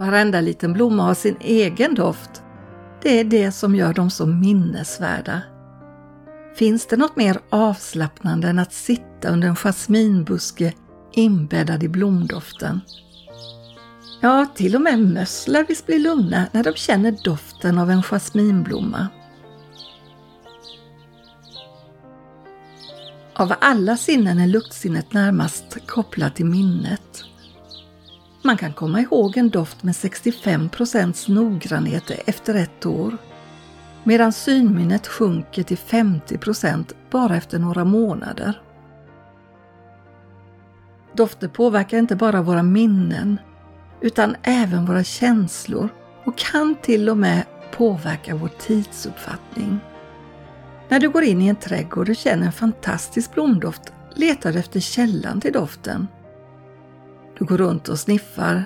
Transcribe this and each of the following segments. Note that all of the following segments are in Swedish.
Varenda liten blomma har sin egen doft. Det är det som gör dem så minnesvärda. Finns det något mer avslappnande än att sitta under en jasminbuske inbäddad i blomdoften? Ja, till och med möss lär visst bli lugna när de känner doften av en jasminblomma. Av alla sinnen är luktsinnet närmast kopplat till minnet. Man kan komma ihåg en doft med 65% noggrannhet efter ett år, medan synminnet sjunker till 50% bara efter några månader. Dofter påverkar inte bara våra minnen, utan även våra känslor och kan till och med påverka vår tidsuppfattning. När du går in i en trädgård och känner en fantastisk blomdoft letar du efter källan till doften. Du går runt och sniffar.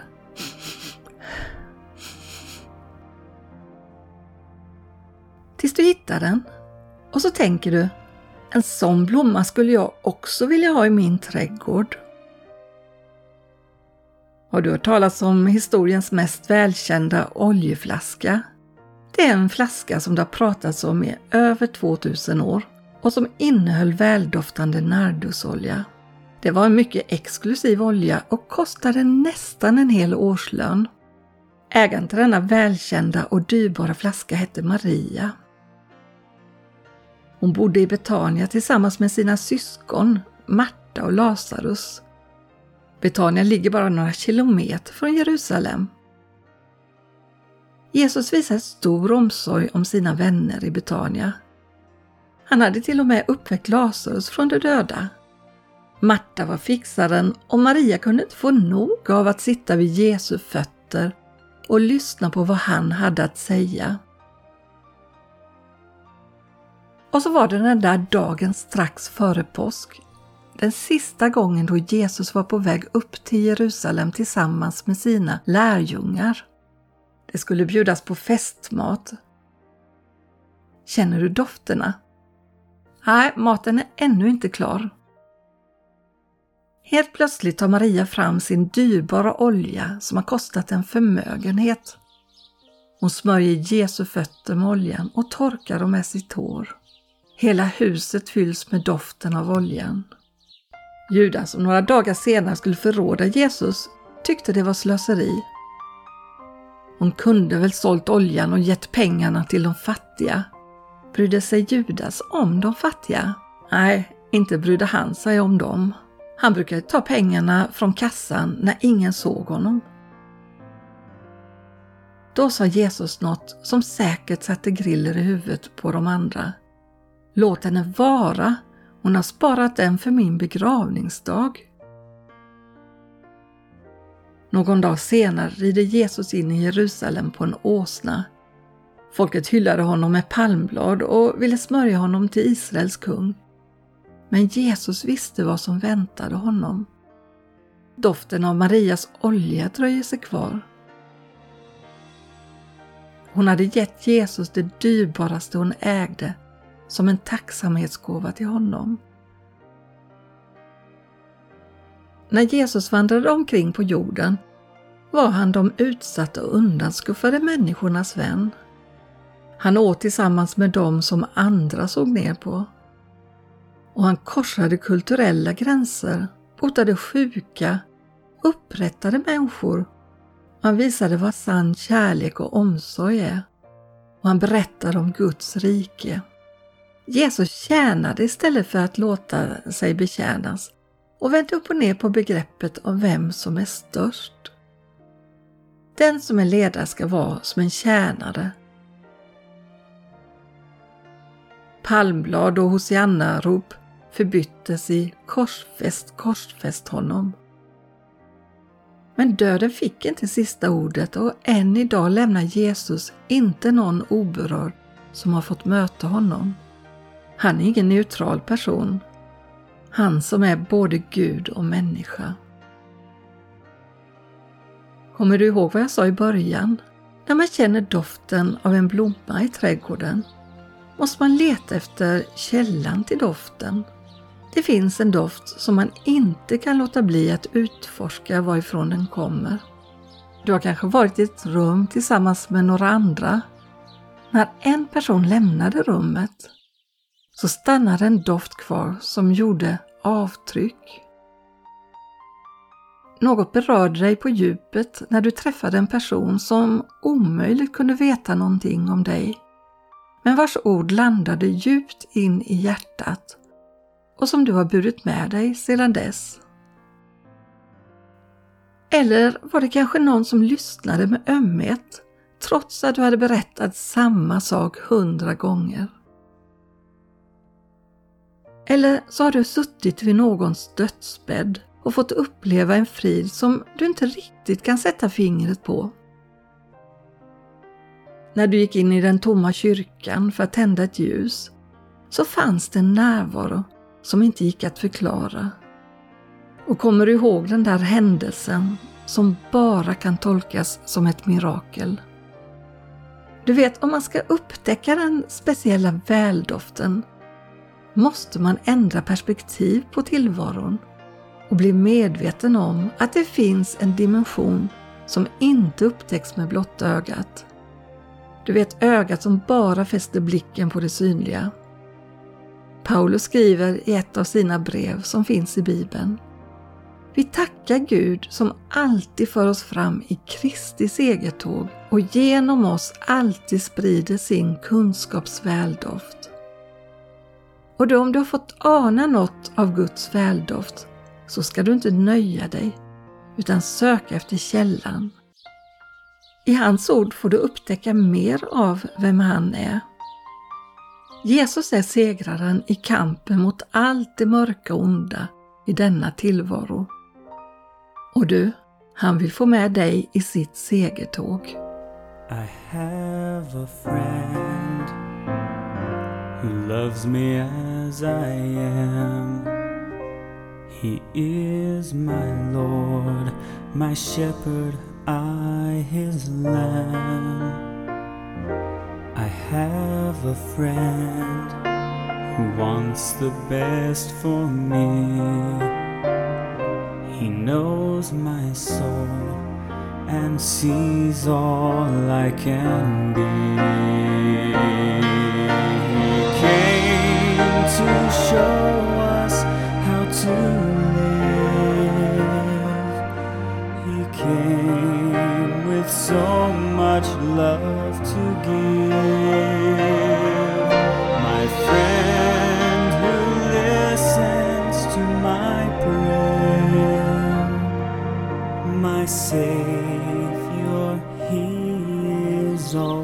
Tills du hittar den. Och så tänker du, en sån blomma skulle jag också vilja ha i min trädgård. Har du hört talas om historiens mest välkända oljeflaska? Det är en flaska som det har pratats om i över 2000 år och som innehöll väldoftande nardusolja. Det var en mycket exklusiv olja och kostade nästan en hel årslön. Ägaren till denna välkända och dyrbara flaska hette Maria. Hon bodde i Betania tillsammans med sina syskon Marta och Lazarus. Betania ligger bara några kilometer från Jerusalem Jesus visar stor omsorg om sina vänner i Betania. Han hade till och med uppväckt Lazarus från de döda. Marta var fixaren och Maria kunde inte få nog av att sitta vid Jesu fötter och lyssna på vad han hade att säga. Och så var det den där dagen strax före påsk. Den sista gången då Jesus var på väg upp till Jerusalem tillsammans med sina lärjungar. Det skulle bjudas på festmat. Känner du dofterna? Nej, maten är ännu inte klar. Helt plötsligt tar Maria fram sin dyrbara olja som har kostat en förmögenhet. Hon smörjer Jesu fötter med oljan och torkar dem med sitt hår. Hela huset fylls med doften av oljan. Judas, som några dagar senare skulle förråda Jesus, tyckte det var slöseri hon kunde väl sålt oljan och gett pengarna till de fattiga. Brydde sig Judas om de fattiga? Nej, inte brydde han sig om dem. Han brukade ta pengarna från kassan när ingen såg honom. Då sa Jesus något som säkert satte griller i huvudet på de andra. Låt henne vara, hon har sparat den för min begravningsdag. Någon dag senare rider Jesus in i Jerusalem på en åsna. Folket hyllade honom med palmblad och ville smörja honom till Israels kung. Men Jesus visste vad som väntade honom. Doften av Marias olja dröjer sig kvar. Hon hade gett Jesus det dyrbaraste hon ägde som en tacksamhetsgåva till honom. När Jesus vandrade omkring på jorden var han de utsatta och undanskuffade människornas vän. Han åt tillsammans med dem som andra såg ner på. Och han korsade kulturella gränser, botade sjuka, upprättade människor. Han visade vad sann kärlek och omsorg är. Och han berättade om Guds rike. Jesus tjänade istället för att låta sig betjänas och vände upp och ner på begreppet om vem som är störst. Den som är ledare ska vara som en tjänare. Palmblad och Hosianna-rop förbyttes i korsfäst, korsfäst honom. Men döden fick inte sista ordet och än idag lämnar Jesus inte någon oberörd som har fått möta honom. Han är ingen neutral person han som är både Gud och människa. Kommer du ihåg vad jag sa i början? När man känner doften av en blomma i trädgården måste man leta efter källan till doften. Det finns en doft som man inte kan låta bli att utforska varifrån den kommer. Du har kanske varit i ett rum tillsammans med några andra. När en person lämnade rummet så stannade en doft kvar som gjorde avtryck. Något berörde dig på djupet när du träffade en person som omöjligt kunde veta någonting om dig, men vars ord landade djupt in i hjärtat och som du har burit med dig sedan dess. Eller var det kanske någon som lyssnade med ömhet trots att du hade berättat samma sak hundra gånger? Eller så har du suttit vid någons dödsbädd och fått uppleva en frid som du inte riktigt kan sätta fingret på. När du gick in i den tomma kyrkan för att tända ett ljus så fanns det en närvaro som inte gick att förklara. Och kommer du ihåg den där händelsen som bara kan tolkas som ett mirakel? Du vet, om man ska upptäcka den speciella väldoften måste man ändra perspektiv på tillvaron och bli medveten om att det finns en dimension som inte upptäcks med blotta ögat. Du vet ögat som bara fäster blicken på det synliga. Paulus skriver i ett av sina brev som finns i Bibeln. Vi tackar Gud som alltid för oss fram i Kristi segertåg och genom oss alltid sprider sin kunskaps väldoft. Och då om du har fått ana något av Guds väldoft så ska du inte nöja dig utan söka efter källan. I hans ord får du upptäcka mer av vem han är. Jesus är segraren i kampen mot allt det mörka och onda i denna tillvaro. Och du, han vill få med dig i sitt segertåg. I have a friend who loves me as I am He is my Lord, my shepherd, I his lamb. Have a friend who wants the best for me. He knows my soul and sees all I can be. He came to show us how to my Savior, He is all.